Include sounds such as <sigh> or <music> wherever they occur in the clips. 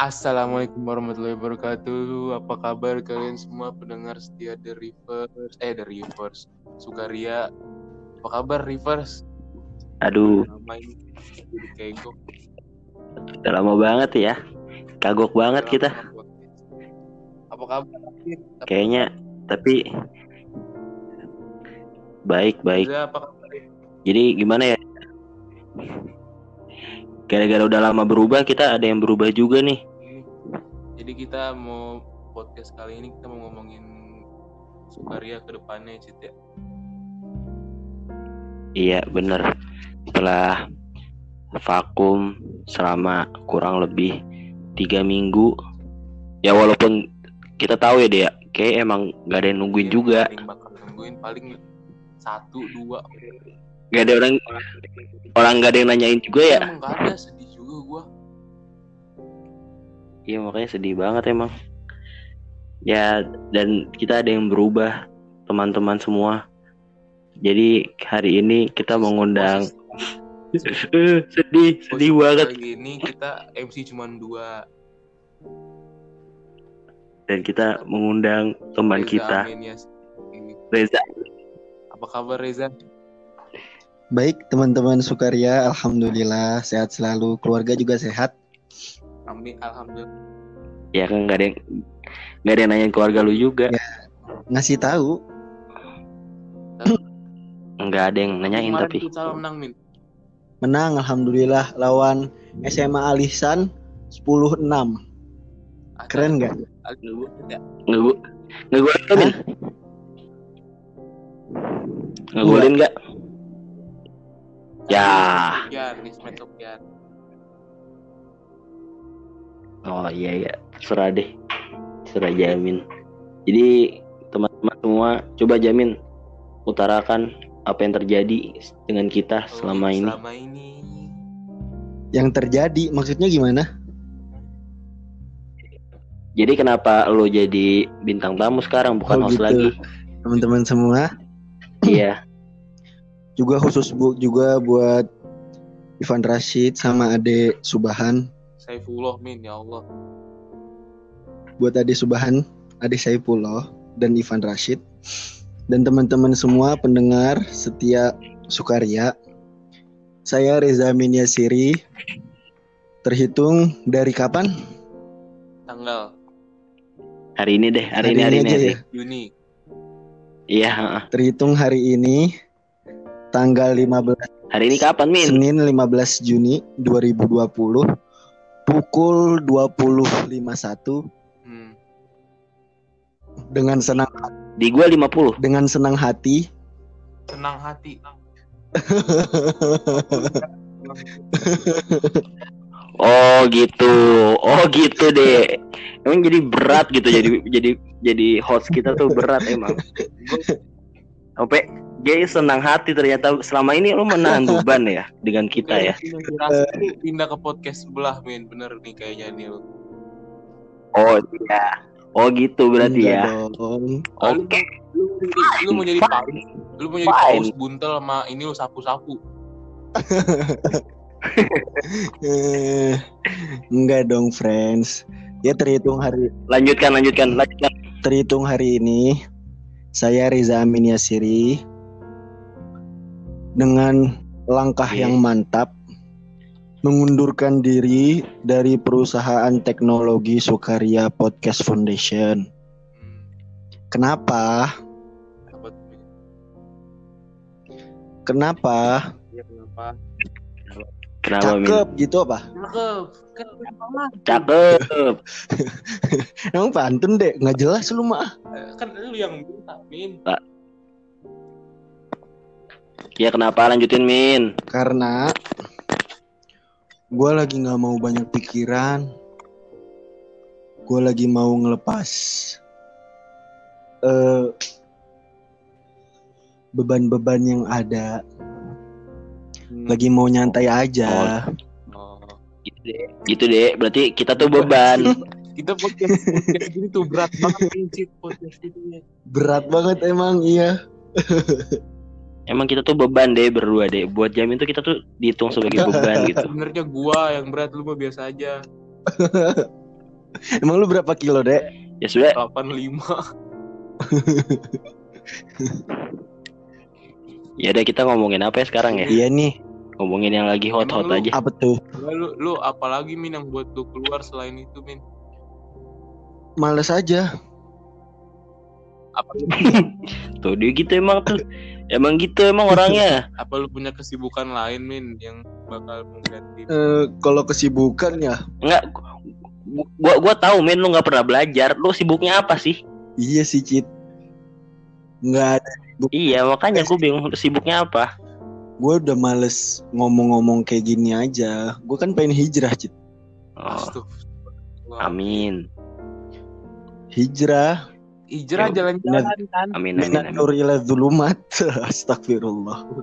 Assalamualaikum warahmatullahi wabarakatuh. Apa kabar kalian semua pendengar setia The Rivers? Eh, The Rivers. Sukaria. Apa kabar Rivers? Aduh, Nama ini jadi kegok. udah lama banget ya. Kagok banget kita. lama. Apa kabar? Kayaknya, tapi baik baik. Jadi gimana ya? Gara-gara udah lama berubah, kita ada yang berubah juga nih. Jadi kita mau podcast kali ini kita mau ngomongin Sukaria ke depannya, Cit ya. Iya bener. Setelah vakum selama kurang lebih tiga minggu, ya walaupun kita tahu ya dia, kayak emang gak ada yang nungguin Iya, juga. Bakal nungguin paling satu dua. Gak ada orang orang gak ada yang nanyain juga ya. Emang gak ada sedih juga gua. Iya makanya sedih banget emang. Ya dan kita ada yang berubah teman-teman semua. Jadi hari ini kita mengundang <laughs> Eh, sedih sedih posisi banget Kali ini kita MC cuma dua. dan kita mengundang teman Reza kita Amenias. Reza. Apa kabar Reza? Baik teman-teman Sukaria, Alhamdulillah sehat selalu, keluarga juga sehat. Amin, alhamdulillah. Ya kan nggak ada yang nggak ada yang nanyain keluarga lu juga. Ngasih tahu, <clears throat> Nggak ada yang nanyain Kemarin tapi. menang min. menang Alhamdulillah lawan SMA Alisan 10-6. Keren nggak? Nggak? Nggak gua nggak gua min. Nggak golin nggak? Ya. Sofian, Ismet Sofian. Oh iya iya, serah deh, serah jamin. Jadi teman-teman semua coba jamin utarakan apa yang terjadi dengan kita Oh, selama ini. Selama ini. Yang terjadi maksudnya gimana? Jadi kenapa lo jadi bintang tamu sekarang bukan Oh, host gitu. lagi? Teman-teman semua, Iya, juga khusus bu juga buat Ivan Rashid sama Ade Subahan, Saifullah min, ya Allah. buat Ade Subahan, Ade Saifullah dan Ivan Rashid dan teman-teman semua pendengar setia Sukaria. Saya Reza Miniasiri. Terhitung dari kapan? Tanggal hari ini deh, hari, ini hari ini. aja hari ya. ini. Juni. Iya, heeh. Terhitung hari ini tanggal 15 hari ini kapan Min? Senin 15 Juni 2020 pukul 20.51 Hmm. dengan senang Di gua 50. dengan senang hati Senang hati. <laughs> Oh gitu, oh gitu deh. Emang jadi berat gitu jadi <laughs> jadi jadi host kita tuh berat emang. <laughs> Sampai dia senang hati ternyata selama ini lo menahan <laughs> beban ya dengan kita ya. Inspirasi lu pindah ke podcast sebelah min, bener nih kayaknya nih lu. Oh iya. Oh gitu berarti Enggak ya. Oke. Lu, lu, lu mau jadi paus, lu mau jadi paus buntel sama ini lu sapu-sapu. Eh, <laughs> enggak dong friends ya terhitung hari Lanjutkan lanjutkan lanjutkan. terhitung hari ini saya Riza Amin Yasiri dengan langkah yang mantap mengundurkan diri dari perusahaan teknologi Sukaria Podcast Foundation. Hmm. Kenapa? Min? Kenapa? Ya kenapa? Kenapa Min? Cakep gitu apa? Cakep. Kenapa? Cakep. <laughs> Emang pantun deh, nggak jelas lu mah. Eh, Kan lu yang minta, Min. Ya kenapa lanjutin Min? Karena gue lagi nggak mau banyak pikiran. Gue lagi mau ngelepas eh beban-beban yang ada. Hmm. Lagi mau nyantai aja. Oh. Gitu deh. Gitu deh. Berarti kita tuh beban. <laughs> Kita podcast podcast gini tuh berat banget. Berat banget emang iya. <laughs> Emang kita tuh beban deh berdua deh. Buat jamin tuh kita tuh dihitung sebagai <laughs> beban gitu. Sebenarnya gua yang berat lu mah biasa aja. <laughs> Emang lu berapa kilo, Dek? Ya sudah, 85 <laughs> ya udah kita ngomongin apa ya sekarang ya? Iya nih. Ngomongin yang lagi hot-hot Emang lu- aja. Apa tuh? lu lu apalagi min yang buat lu keluar selain itu min Males aja. Apa lu, <laughs> Tuh dia gitu emang tuh. Emang gitu emang orangnya. <laughs> apa lu punya kesibukan lain min yang bakal mengganti Eh, kalau kesibukan ya, Enggak gua gua, tahu men lu nggak pernah belajar. Lu sibuknya apa sih? iya sih, Cit. Nggak ada. Iya, makanya gue bingung sibuknya apa. Gue udah males ngomong-ngomong kayak gini aja. Gue kan pengen hijrah, Cit. Oh, amin. Hijrah. Hijrah Ya, jalan-jalan kan Amin amin Minat amin. nur ila dzulumat. <laughs> Astagfirullah. <laughs>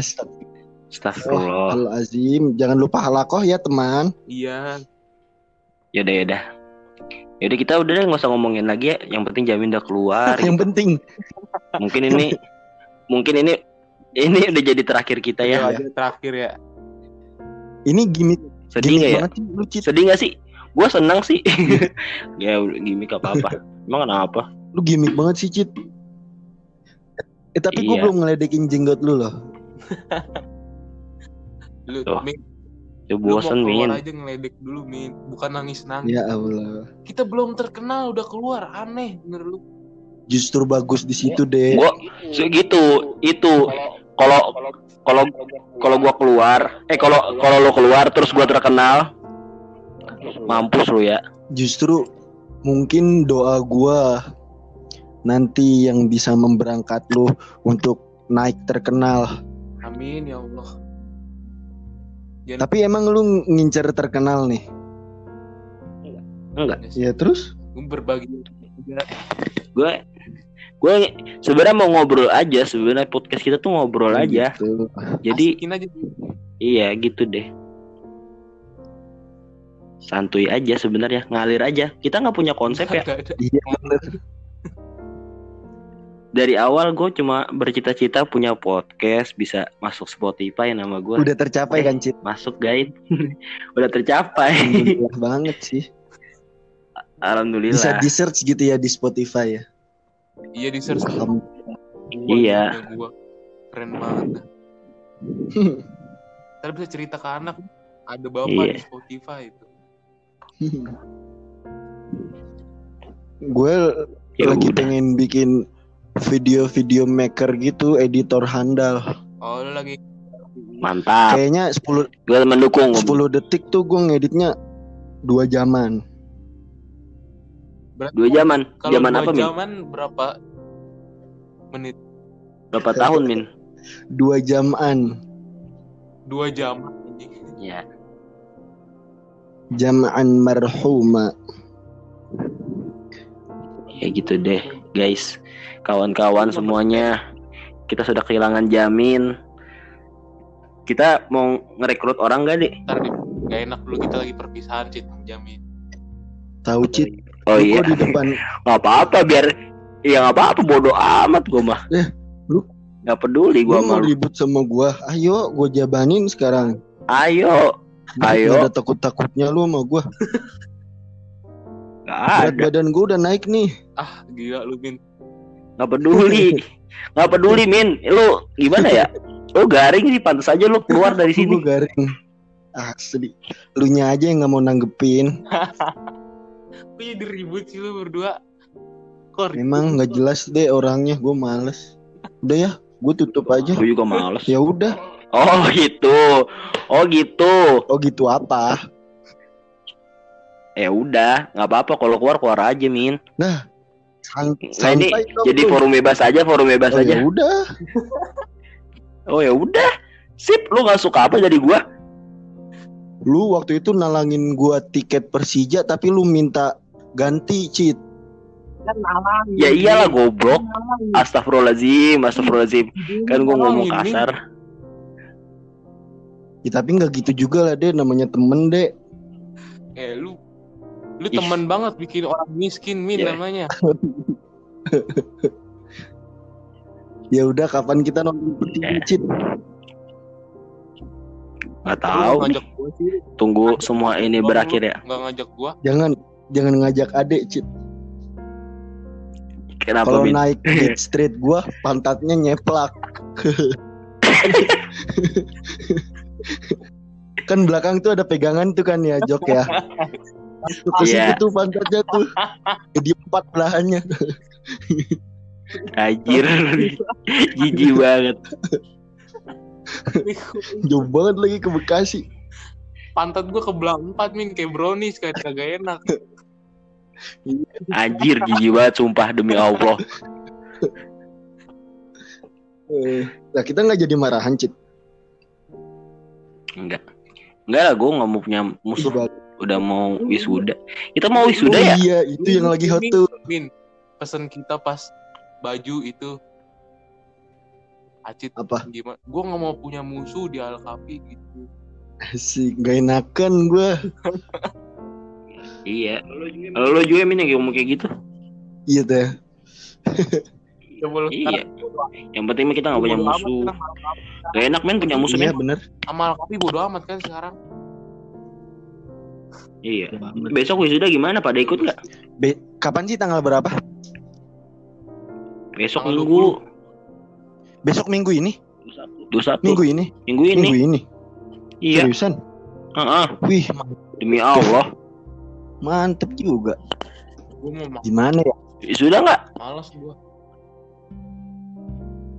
Astagfirullah. Astagfirullahalazim. Jangan lupa halakoh ya, teman. iya Yaudah yaudah. Yaudah kita udah deh nggak usah ngomongin lagi ya. Yang penting Jamin udah keluar. <laughs> Yang gitu. penting Mungkin ini mungkin ini ini udah jadi terakhir kita ya, ya. terakhir ya ini gimmick Sedih gimmick nggak ya? sih. Sedih gak sih? Gue senang sih. <laughs> ya udah gimmick apa apa. Emang kenapa? Lu gimmick banget sih, Cit. Eh, tapi gue Iya. belum ngeledekin jenggot lu loh. <laughs> lu Tuh, min Lu lu mau bosen keluar min. aja ngeledek dulu min bukan nangis nangis Ya Allah. kita belum terkenal udah keluar aneh bener lu Justru bagus di situ deh. Gua segitu itu kalau kalau kalau gua keluar eh kalau kalau lo keluar terus gua terkenal mampus lu. Ya. Justru mungkin doa gua nanti yang bisa memberangkat lu untuk naik terkenal. amin ya Allah. Jangan Tapi emang lu ngincer terkenal nih. enggak. Ya terus? berbagi juga. Gue gue sebenarnya mau ngobrol aja. Sebenarnya podcast kita tuh ngobrol aja. Gitu. jadi Asikin aja. Iya gitu deh santuy aja sebenarnya ngalir aja kita nggak punya konsep ya. Iya bener. dari awal gue cuma bercita-cita punya podcast bisa masuk Spotify nama gue Udah tercapai kan, Cit? masuk guys <laughs> udah tercapai Alhamdulillah banget sih. Bisa alhamdulillah di search gitu ya di Spotify ya. iya di search Alhamdulillah. Iya. gua keren banget. <laughs> Ntar bisa cerita ke anak ada bapak Iya. di Spotify itu Gue Ya lagi udah. pengen bikin video-video maker gitu, editor handal. oh lu lagi mantap Kayaknya 10 gue mendukung 10 detik tuh gue ngeditnya dua jaman. berarti dua jaman kalau zaman dua apa min jaman berapa menit berapa tahun min Dua jaman. dua jam ya Jaman marhuma. ya gitu deh guys. Kawan-kawan semuanya kita sudah kehilangan jamin. Kita mau ngerekrut orang gak deh ntar gak enak dulu kita lagi perpisahan cit jamin. Tahu Cit? oh Lu iya. di depan? <laughs> Nggak apa-apa biar ya nggak apa-apa bodoh amat gue mah. Eh, lu- nggak peduli gue gua mau ribut sama gua. Ayo, gua jabanin sekarang. ayo Ayo. Gak ada takut-takutnya lu sama gua. nggak Berat ada badan gua udah naik nih. ah gila lu min nggak peduli nggak peduli min lu gimana ya lu garing sih pantas aja lu keluar dari sini garing. Asli. Lu nya aja yang nggak mau nanggepin. <laughs> kok jadi ribut sih lu berdua ribut? Memang nggak jelas deh orangnya. Gua males. Udah ya, gua tutup aja. gue juga males Ya udah. Oh <laughs> gitu. Oh gitu. Oh gitu apa? ya udah nggak apa-apa. Kalau keluar keluar aja min. Nah, ini santai dong, jadi forum bebas aja forum bebas Oh, aja. ya udah. <laughs> oh ya udah. Sip lu nggak suka apa dari gua? Lu waktu itu nalangin gua tiket Persija tapi lu minta ganti cheat. ya iyalah goblok. Astagfirullahaladzim astagfirullahaladzim. Kan gua ngomong Ini. kasar Ya, tapi nggak gitu juga lah deh namanya temen deh. eh lu lu Ih. temen banget bikin orang miskin min Ya. namanya <laughs> Ya udah kapan kita nonton pertandingan Ya. cheat? Nggak Lu tahu ngajak gua sih. Tunggu semua ini Bang, berakhir ya. Nggak ngajak gua. Jangan jangan ngajak adek, Cit. Kenapa Kalau naik <laughs> Gate Street gua pantatnya nyeplak. <laughs> kan belakang tuh ada pegangan tuh kan ya, Jok ya. Masuk ke situ Iya. tuh pantatnya tuh. Jadi empat belahannya. Anjir. Jijik banget. Jauh banget lagi ke Bekasi. Pantat gua kebelah empat min kayak brownies kayak kagak enak. Anjir jijik banget sumpah demi Allah. Eh, Nah kita nggak jadi marahan, Cit. Enggak. Enggak lah gue nggak mau punya musuh. Ih, Udah mau wisuda. Kita mau wisuda oh ya? iya, itu yang lagi hot tuh. Min, pesen kita pas baju itu Acit Apa? gimana? Gue nggak mau punya musuh di Alkapi gitu. Asik, gak enakan gua. Iya. Lo juga Min yang ngomong kayak gitu. Iya teh. <laughs> Iya. Yang penting kita nggak punya musuh. Gak enak men punya musuh Iya men. bener. Sama Alkapi bodo amat kan sekarang. Iya. Besok wisuda gimana? Pada ikut nggak? Be- Kapan sih tanggal berapa? Besok Tanggal minggu. Besok minggu ini? Dua satu. Minggu ini? Minggu ini. Minggu ini? Iya. Seriusan? Heeh. Wih, Demi Allah. mantep juga. Gimana ya? Sudah nggak? malas gue.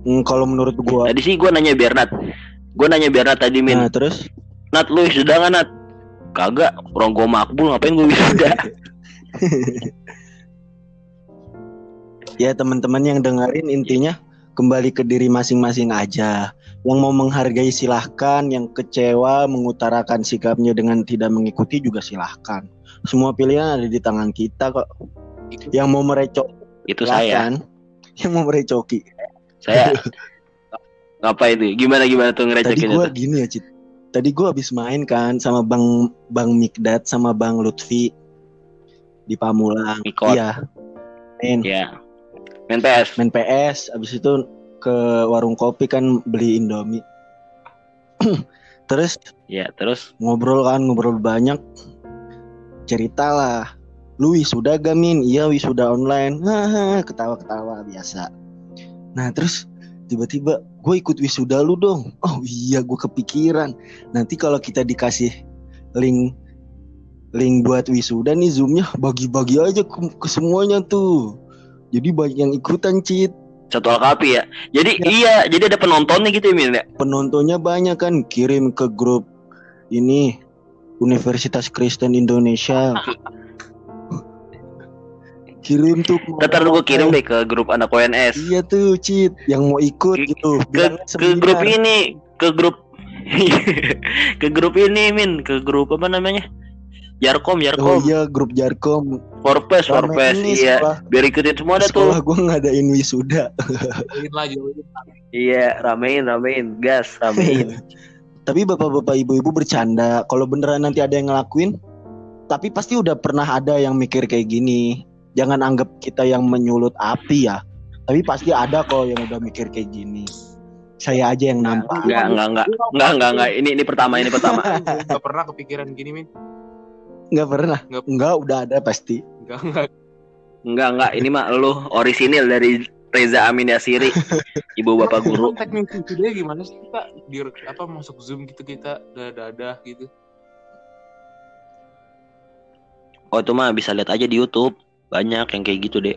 Hmm, kalau menurut gua. Tadi sih gue nanya biar Nat. Gue nanya biar Nat tadi Min. Nah, terus? Nat lu sudah nggak Nat? Kagak. Orang gue makbul ngapain gue wisuda? <laughs> Ya teman-teman yang dengerin intinya kembali ke diri masing-masing aja. Yang mau menghargai silahkan, yang kecewa mengutarakan sikapnya dengan tidak mengikuti juga silahkan. Semua pilihan ada di tangan kita kok. Yang mau merecok Itu saya. silahkan. Yang mau merecoki. Saya. <laughs> Ngapa itu? Gimana gimana tuh Tadi ngerecekin gua itu? gini ya, Cit. Tadi gua habis main kan sama Bang Bang Mikdad sama Bang Lutfi di Pamulang. Mikot. Iya. Main. Ya. Main PS. main PS abis itu ke warung kopi kan beli Indomie <clears throat> terus Ya, terus ngobrol kan ngobrol banyak cerita lah lu wisuda gak min iya wisuda online <laughs> haha ketawa ketawa biasa nah terus tiba-tiba gue ikut wisuda lu dong. Oh iya gue kepikiran. Nanti kalau kita dikasih link link buat wisuda nih zoomnya bagi-bagi aja ke, ke semuanya tuh. Jadi banyak yang ikutan cheat satu Alkapi ya. Jadi iya, jadi ada penontonnya gitu ya Min ya. penontonnya banyak kan kirim ke grup ini Universitas Kristen Indonesia <laughs> kirim tuh Ntar gue kirim deh ke grup anak ONS. iya tuh cheat yang mau ikut Ke- gitu. Ke, ke grup ini, ke grup <laughs> ke grup ini Min, ke grup apa namanya? Jarkom, oh Jarkom, iya grup Jarkom Forpes, Forpes, iya. sekolah, Biar ikutin semua ada sekolah tuh. gue ngadain wisuda. Iya, ramein, ramein, gas, ramein. <laughs> tapi bapak-bapak ibu-ibu bercanda. Kalau beneran nanti ada yang ngelakuin tapi pasti udah pernah ada yang mikir kayak gini jangan anggap kita yang menyulut api ya tapi pasti ada kok yang udah mikir kayak gini saya aja yang nampak Enggak, enggak, enggak, enggak, enggak, enggak. Ini ini pertama, ini pertama. <laughs> Gak pernah kepikiran gini min. nggak pernah Nggak. nggak udah ada pasti Enggak enggak. Enggak, enggak. Ini mah lu orisinil dari Reza Amin Yasiri, <laughs> ibu bapak guru. Teknik videonya gimana sih kita di apa masuk zoom gitu kita dadah gitu. Oh itu mah bisa lihat aja di YouTube. Banyak yang kayak gitu deh.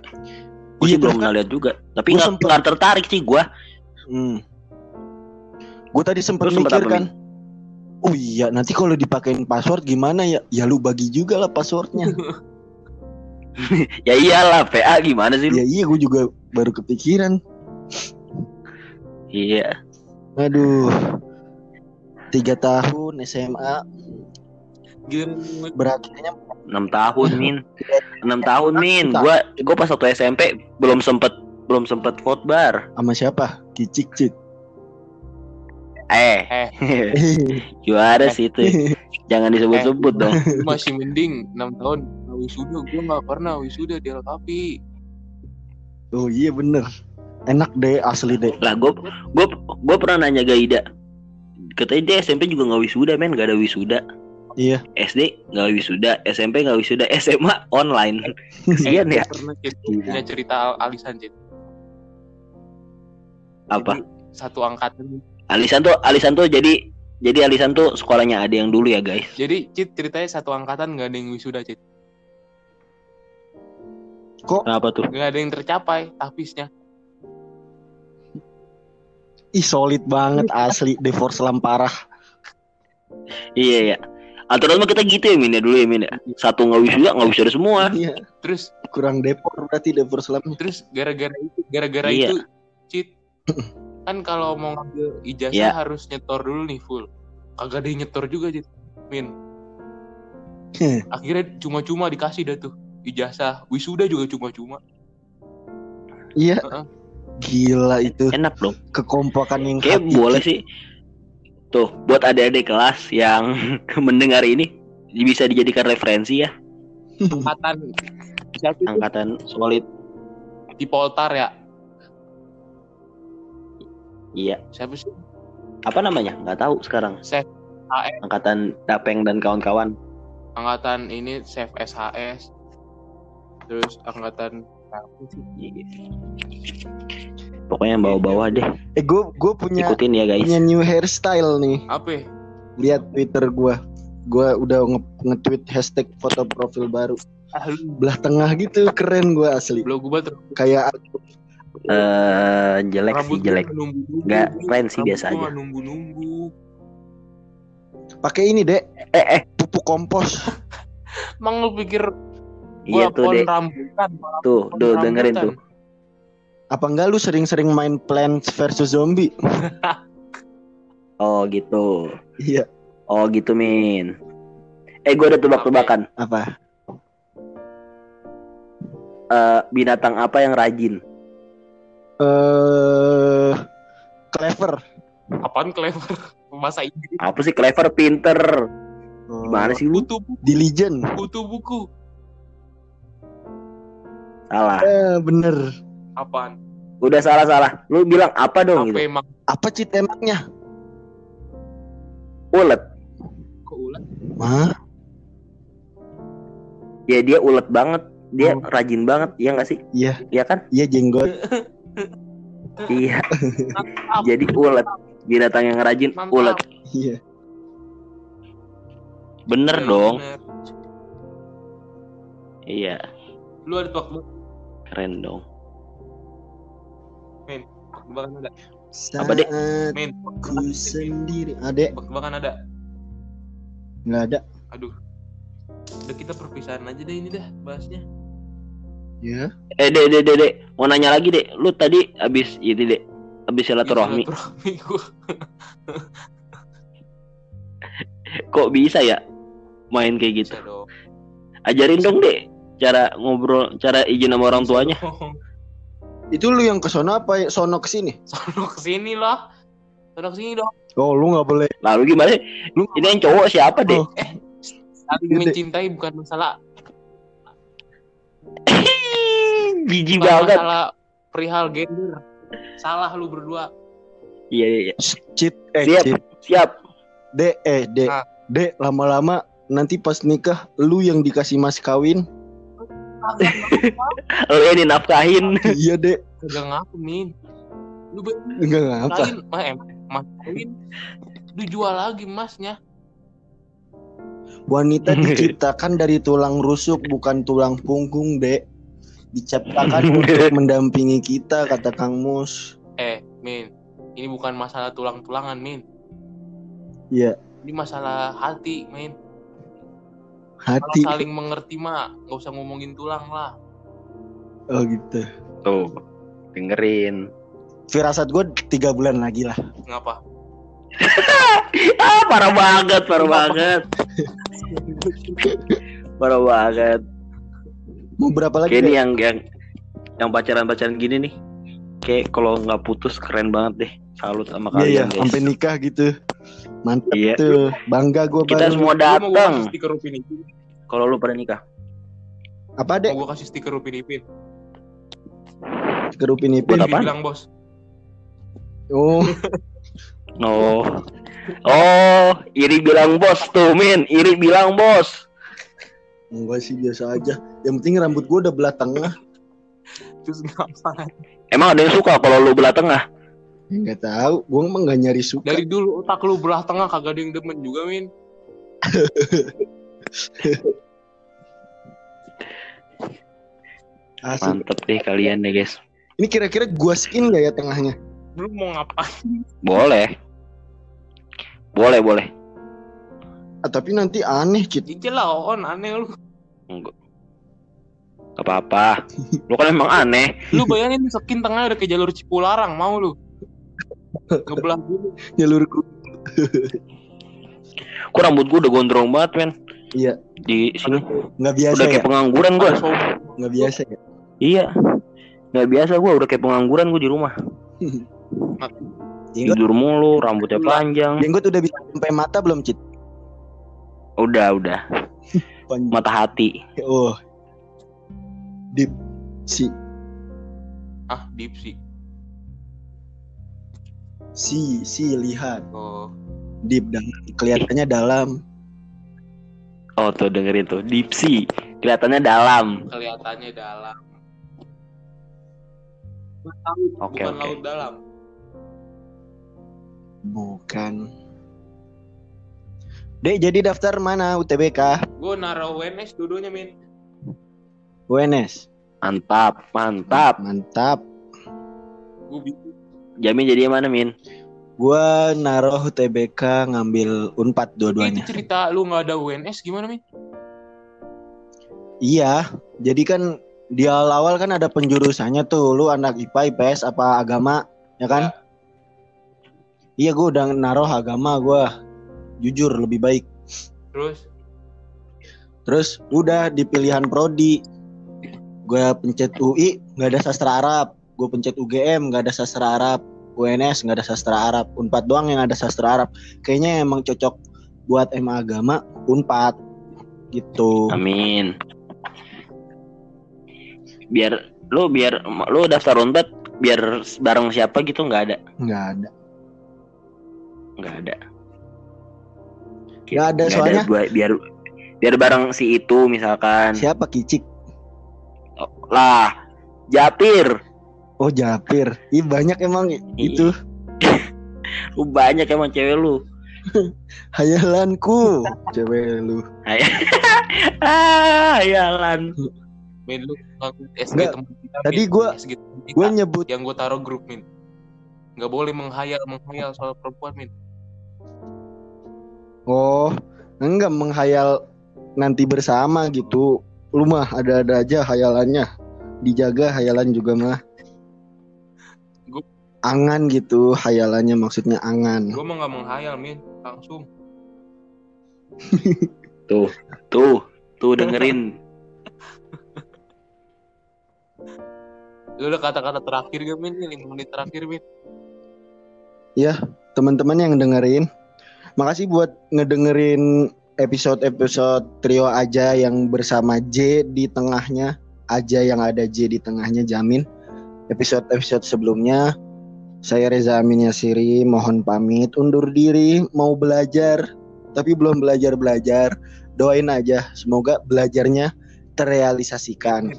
Gue Iya, sih belum pernah lihat juga. Tapi nggak tertarik sih gue. hmm. gue tadi sempat mikir kan oh iya nanti kalau dipakein password gimana ya ya lu bagi juga lah passwordnya <laughs> <laughs> Ya iyalah, PA gimana sih lu? ya iya gue juga baru kepikiran Iya. aduh tiga tahun SMA Gila berakhirnya 6 tahun min. 6 tahun min. Gua gua pas waktu SMP belum sempet belum sempet bar. Sama siapa? Kicik cik. Eh. Eh. <laughs> gimana sih itu. Jangan disebut-sebut dong. Lu masih mending 6 tahun. Nah, wisuda gue gak pernah wisuda di Alkapi oh iya bener. Enak deh asli deh. Lah gua gua gua pernah nanya Gaida katanya dia SMP juga nggak wisuda men. Nggak ada wisuda Iya. SD nggak wisuda SMP nggak wisuda <laughs> SMA online kesian ya Pernah Iya. punya cerita Al- Alisan Cit. apa Jadi, satu angkatan. Alisan tuh Alisan tuh jadi jadi Alisan tuh sekolahnya ada yang dulu ya guys Jadi Cit ceritanya satu angkatan nggak ada yang wisuda Cit. Kok kenapa tuh Nggak ada yang tercapai tahfiznya. ih solid banget asli divorce lam parah. iya ya aturan mah kita gitu ya Min ya dulu ya Min ya satu nggak wisuda nggak wisuda semua Iya. Terus Kurang depor berarti divorce lamnya. terus gara-gara itu gara-gara Iya. itu Cit kan kalau mau ngambil ijazah Iya. harus nyetor dulu nih full. Kagak ada yang nyetor juga Cit. Min. <laughs> Akhirnya cuma-cuma dikasih dah tuh ijazah. Wisuda juga cuma-cuma. Iya. Heeh. Gila itu enak dong kekompakan yang kayak boleh sih tuh buat adik-adik kelas yang <laughs> mendengar ini bisa dijadikan referensi ya Angkatan siapa itu? angkatan solid di Poltar ya. iya Siapa sih? apa namanya nggak tahu sekarang Chef AS, angkatan Dapeng dan kawan-kawan angkatan ini Chef SHS. Terus angkatan apa sih? Pokoknya yang bawah-bawah deh Eh gue gue punya ikutin ya guys punya new hairstyle nih. Apa? Lihat Twitter gue. Gue udah nge- nge-tweet hashtag foto profil baru. Ah, lu Belah tengah gitu keren gue asli. belum gue banget. Kayak eh jelek sih Rambut jelek gua nunggu-nunggu. Nggak, keren sih, biasa gua aja. Nunggu-nunggu. pakai ini dek eh eh pupuk kompos. Emang lu pikir iya gua tuh deh rambutan? tuh tuh dengerin tuh Apa enggak lu sering-sering main Plants versus Zombie? <laughs> oh gitu Iya. oh gitu min eh gue ada tebak-tebakan Apa? Eh, binatang apa yang rajin Eh clever. Apaan clever? Bahasa Inggris. apa sih clever pinter Oh, gimana sih lu buku, Diligent. kutu buku. salah Eh bener. Apaan? udah salah salah lu bilang apa dong Apa gitu emang Apa cit emangnya? ulet keulet? Hah? ya dia ulet banget dia Oh. rajin banget ya nggak sih Iya. Iya kan Iya jenggot. <laughs> iya jadi ulet binatang yang rajin Mantap. ulet Iya. bener Bener, dong bener. iya Lu ada tebak keren dong tebakan ada. Apa, Dek? Saat Min, ku sendiri. Adek tebak-tebakan ada. nggak ada. Aduh. Udah kita perpisahan aja deh ini dah bahasnya. Ya. eh dek dek dek dek mau nanya lagi dek lu tadi abis itu dek abis silaturahmi Silaturahmi gua. <laughs> kok bisa ya main kayak gitu Bisa dong. ajarin dong dek cara ngobrol cara izin sama orang tuanya Itu lu yang ke sono apa ya? sono ke sini? <laughs> Sono ke sini lah. Sono ke sini dong. Oh, lu nggak boleh. lalu gimana sih? Lu ini yang cowok siapa dek Oh. Saling Gede. mencintai bukan masalah <laughs> jijik bukan banget masalah perihal gender. Salah lu berdua. iya iya iya. Cit, eh Siap. cit. siap Dek, eh dek, Ah. dek lama-lama nanti pas nikah lu yang dikasih mas kawin. Lu ini nafkahin iya dek, Gak ngaku min. Lu enggak ngapa. mah em mas kawin. Lu jual lagi masnya. Wanita diciptakan <laughs> dari tulang rusuk bukan tulang punggung dek. Diciptakan untuk <laughs> mendampingi kita kata Kang Mus. Eh, Min. Ini bukan masalah tulang-tulangan, Min. Iya, Ini masalah hati, Min. Kalau hati. saling mengerti mah, nggak usah ngomongin tulang lah. Oh gitu. tuh dengerin Firasat gue tiga bulan lagi lah. Ngapa? ah parah banget parah banget parah banget Mau berapa lagi? kayak ini yang yang yang pacaran pacaran gini nih kayak kalau nggak putus keren banget deh salut sama Iya, iya, kalian guys sampai nikah gitu. Mantap Iya. tuh. Bangga gue kita baru. semua Lu mau gua kasih datang stiker Upin Ipin. kalau lu pada nikah Apa dek? Mau gua kasih stiker Upin Ipin. Kerupin ipin. Buat apa? Bilang bos. Oh, <laughs> oh Oh, iri bilang bos tuh, Min. Iri bilang bos. Enggak sih biasa aja. Yang penting rambut gue udah belah tengah. Terus ngapain? Emang ada yang suka kalau lu belah tengah? Enggak tahu. Gue emang gak nyari suka. Dari dulu otak lu belah tengah kagak ada yang demen juga, Min. <laughs> Asik. Mantep deh kalian deh, guys. Ini kira-kira gua skin gak ya tengahnya? Lu mau ngapain? Boleh. Boleh, boleh. Ah, tapi nanti aneh, Cit. Cicil lah, on aneh lu. Enggak. Gak apa-apa. Lu kan emang aneh. Lu bayangin skin tengahnya udah ke jalur Cipularang, mau lu? Ngebelah dulu. Jalur ku. Kok rambut gua udah gondrong banget, men. Iya. Di sini Nggak biasa udah ya? kayak pengangguran gua. Ada sombong. Nggak biasa ya? Iya. Nggak biasa gua udah kayak pengangguran gua di rumah. Jenggot, Tidur mulu, rambutnya panjang. jenggot udah bisa sampai mata belum, Cit? Udah, udah. Mata hati. Oh. Deep. Si. Ah, deep sih. Si. Si. Lihat. Oh, Deep. Dan kelihatannya dalam. Oh, tuh dengerin tuh. Dipsi. Kelihatannya dalam. kelihatannya dalam. Laut, Oke, bukan oke. laut dalam. Bukan. Dek, jadi daftar mana UTBK? Gue naruh WNS dua-duanya, Min. UNS. Mantap, mantap. Mantap. Gue bingung. Jamin jadi yang mana, Min? Gua naruh UTBK ngambil Unpad Itu dua-duanya. cerita lu nggak ada WNS gimana, Min? Iya, jadi kan di awal-awal kan ada penjurusannya tuh, lu anak IPA, IPS apa agama, ya kan? Iya, gua udah naruh agama gua. Jujur lebih baik. Terus Terus udah di pilihan prodi. Gua pencet UI nggak ada sastra Arab. Gue pencet UGM nggak ada sastra Arab. UNS nggak ada sastra Arab. Unpad doang yang ada sastra Arab. Kayaknya emang cocok buat MA agama Unpad gitu. Amin. Biar lu biar lu daftar unpad biar bareng siapa gitu nggak ada. Nggak ada. Nggak ada. Nggak ada Nggak soalnya buat- biar biar bareng si itu misalkan. siapa Kicik? Lah, Japir. Oh Japir. Ih banyak emang itu Lu banyak emang cewek lu. <laughs> hayalanku. Cewek lu. <laughs> ah, yalan. Min lu ngaku SG Nggak, teman kita. tadi Min. gua- SG teman kita. Gue nyebut yang gue taruh grup Min. Nggak boleh menghayal menghayal soal perempuan Min. Oh, enggak menghayal nanti bersama gitu. Lu mah ada-ada aja hayalannya. Dijaga hayalan juga mah. Angan gitu hayalannya maksudnya angan. Gue mah nggak menghayal Min, langsung. <laughs> Tuh, tuh dengerin. Lu udah kata-kata terakhir gak Min? Ini 5 menit terakhir Min. Teman-teman yang dengerin, makasih buat ngedengerin episode-episode trio aja yang bersama J di tengahnya. Aja yang ada J di tengahnya jamin. Episode-episode sebelumnya saya Reza Amin Yasiri mohon pamit undur diri mau belajar tapi belum belajar-belajar. Doain aja semoga belajarnya terrealisasikan.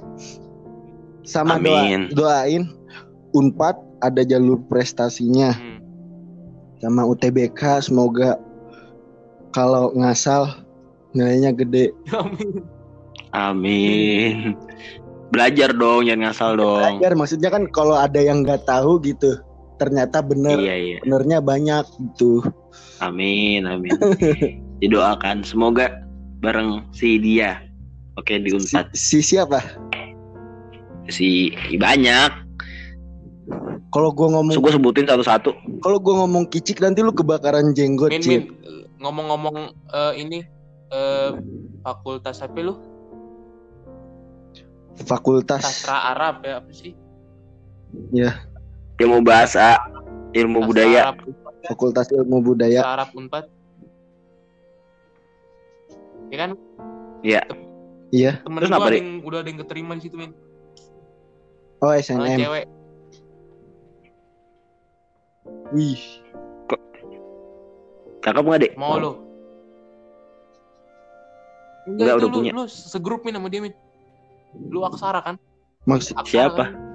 Sama doa, Amin. doain Unpad ada jalur prestasinya Hmm. sama UTBK semoga kalau ngasal nilainya gede. Amin. Amin. Belajar dong, jangan ngasal dong. Belajar maksudnya kan kalau ada yang nggak tahu gitu, ternyata bener Iya, iya. benernya banyak gitu. Amin, amin. <laughs> Didoakan semoga bareng si dia. Oke, di Si, Unpad. si siapa? Si banyak. Kalau gua ngomong So, gue sebutin satu-satu. kalau gua ngomong kicik nanti lu kebakaran jenggot Min, ngomong-ngomong eh, ini eh, fakultas apa lu? Fakultas Sastra Arab ya apa sih? Ilmu bahasa, ilmu Sastra budaya. Arab, Fakultas Ilmu Budaya. Sastra Arab Unpad. Ya kan? Iya. Iya. Temen Terus gua apa, ada yang, udah ada yang keterima di situ, Min. Oh SNM. cewek. Wih. Cakep nggak dek? Mau lo? Enggak, itu udah lu, punya. Lu segrup min sama dia min. Lu aksara kan? Maksud Aksara, Siapa? kan?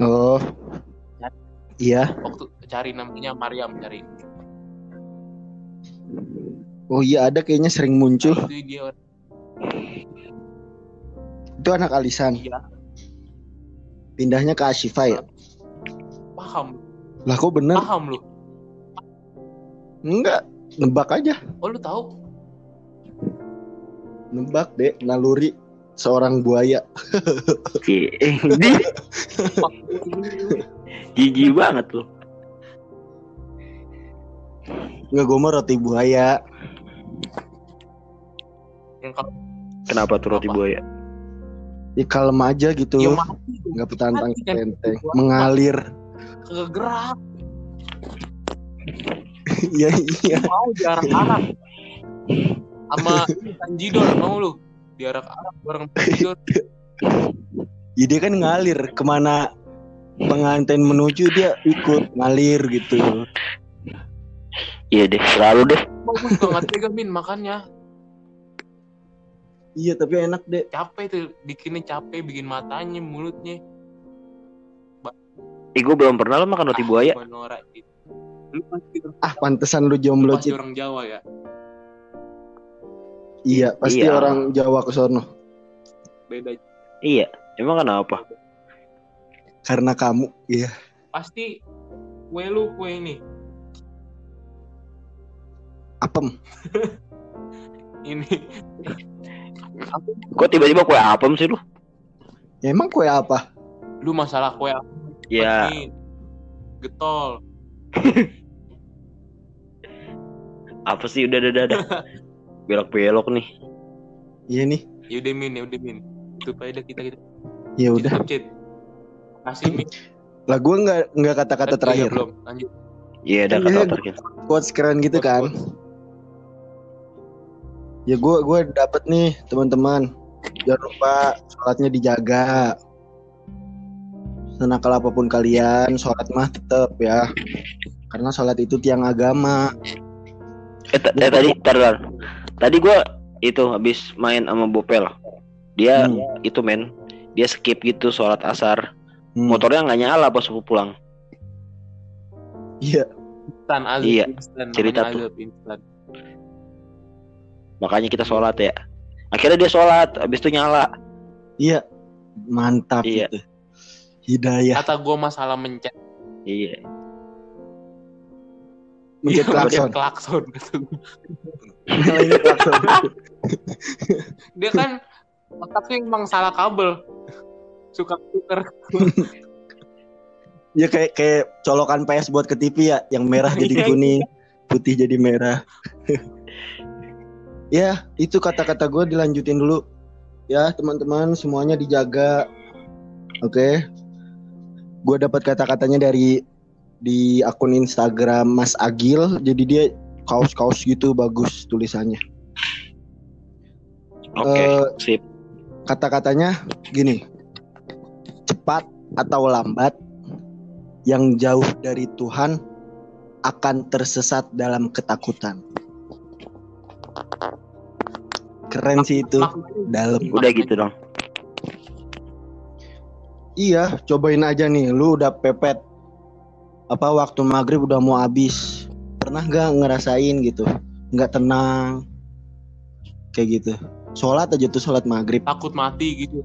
Oh. Iya. Waktu cari namanya Mariam cari. Oh iya ada kayaknya sering muncul. Itu dia Itu anak alisan. iya Pindahnya ke Ashifa ya. paham, Lah kok bener? paham lu. Enggak. Nebak aja. Oh lu tahu? Nebak deh. Naluri seorang buaya. Eh, jijik banget loh. Enggak gue mau roti buaya. Kenapa tuh roti Apa? buaya? Ya kalem aja gitu. ya. Nggak petantang Mati kan. enteng. Mengalir. Kagak gerak, <laughs> Iya iya. mau diarak-arak. Sama Tanjidor mau lu diarak-arak bareng Tanjidor. <laughs> Ya dia kan ngalir ke mana pengantin menuju dia ikut ngalir gitu. Iya deh, selalu deh. Bagus banget tega min makannya. Iya tapi enak deh. Capek tuh bikinnya capek bikin matanya mulutnya. Eh, gue belum pernah lo makan roti Ah, buaya. gitu. Lu pasti, Ah pantesan lu jomblo Cit. orang Jawa ya. Iya pasti Iya. orang Jawa ke sono. Beda. Iya, emang kenapa? Karena kamu. Iya. Pasti kue lu kue ini. Apem. <laughs> Ini. Aku Kok tiba-tiba kue apem sih lu? Ya, emang kue apa? lu masalah kue apa Ya, nih? Getol. <laughs> apa sih udah udah udah. <laughs> udah. Belok-belok nih. Iya nih. Yaudah min, yaudah min. Itu kita kita. Ya udah. Cit, Kasih min. Lah gue nggak nggak kata-kata Iya, terakhir. belum. Lanjut. Iya, udah Iya, kata terakhir. Quotes keren gitu kan. Ya gue gue dapet nih teman-teman. Jangan lupa sholatnya dijaga. Senakal apa pun kalian, sholat mah tetap ya. Karena sholat itu tiang agama. Eh, eh, tadi, tar, tar. Tadi gue itu habis main sama Bopel. Dia Hmm. itu men, dia skip gitu sholat asar. Hmm. Motornya nggak nyala pas aku pulang. Iya. Instan azab Iya, instan. cerita tuh. instan. Makanya kita sholat ya. Akhirnya dia sholat, habis itu nyala. Iya. Mantap Iya. gitu. Hidayah. Kata gua masalah mencet. Iya. Mencet Iya, klakson. klakson. klakson. <laughs> Dia kan otaknya emang salah kabel. Suka tuker. <laughs> Ya kayak kayak colokan PS buat ke TV ya, yang merah <laughs> jadi Iya, kuning, putih jadi merah. ya, itu kata-kata gue dilanjutin dulu. Ya, teman-teman semuanya dijaga. Oke. Gue dapat kata-katanya dari di akun Instagram Mas Agil. Jadi dia kaos-kaos gitu bagus tulisannya. Oke, Eh, sip. kata-katanya gini cepat atau lambat yang jauh dari Tuhan akan tersesat dalam ketakutan keren sih itu dalam Udah gitu dong. iya cobain aja nih lu udah pepet apa waktu maghrib udah mau habis pernah gak ngerasain gitu nggak tenang kayak gitu sholat aja tuh sholat maghrib takut mati gitu.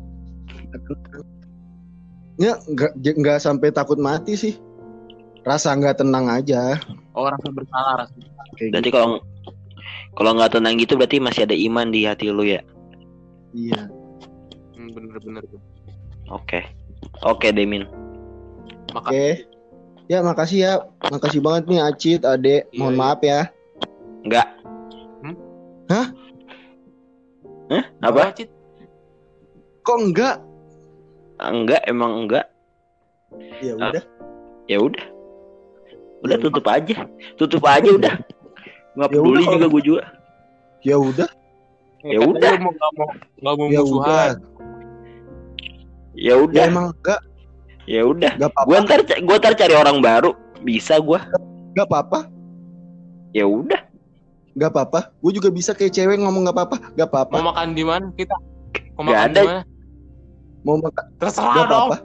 Ya nggak sampai takut mati sih. Rasa nggak tenang aja. Oh, rasa bersalah rasa. Kayak Berarti gitu. kalau kalau nggak tenang gitu berarti masih ada iman di hati lu ya. Iya. Hmm, bener-bener. Oke. Oke, Demin. Maka Oke. Ya makasih ya. Makasih banget nih Acit, Ade. Iya, Mohon iya. maaf ya. Enggak. Hmm? Hah? Hah? Apa? Cit? Kok enggak? Enggak, emang enggak. Ya Ah. udah. Ya udah. Udah Ya tutup aja. Tutup aja udah. Nggak Ya peduli juga gue juga. Ya udah. Ya udah. lu mau nggak mau nggak mau Ya musuhan. udah. Ya Ya udah. emang enggak. Ya udah. Gue ntar gue ntar cari orang baru. Bisa gue. Enggak apa-apa. Ya udah. Gak apa-apa. Gue juga bisa kayak cewek ngomong gak apa-apa. Gak apa-apa. Mau makan di mana kita? Mau Nggak makan ada. di mana? Mau makan. Terserah Gak dong. apa-apa.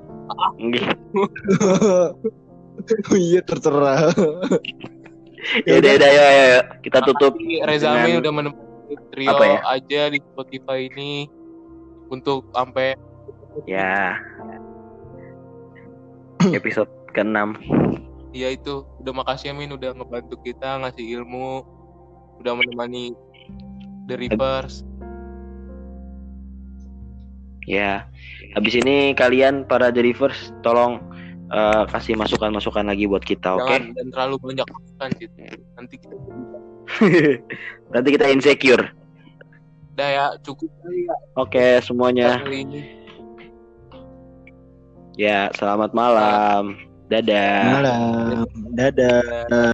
<laughs> Oh iya terserah. <laughs> Ya udah, udah, ya, ya, ya. Kita tutup. Reza Amin dengan- udah menemani trio Apa ya? aja di Spotify ini untuk sampai Ya. <clears throat> Episode ke-6. ya itu udah makasih Amin udah ngebantu kita ngasih ilmu udah menemani The Rivers Ya. Habis ini kalian para Derivers tolong eh, kasih masukan-masukan lagi buat kita, oke? jangan dan terlalu banyak masukan gitu nanti kita <laughs> Nanti kita insecure. udah ya cukup ya Oke, semuanya. kali ini Ya, selamat malam. Dadah. Malam. Dadah.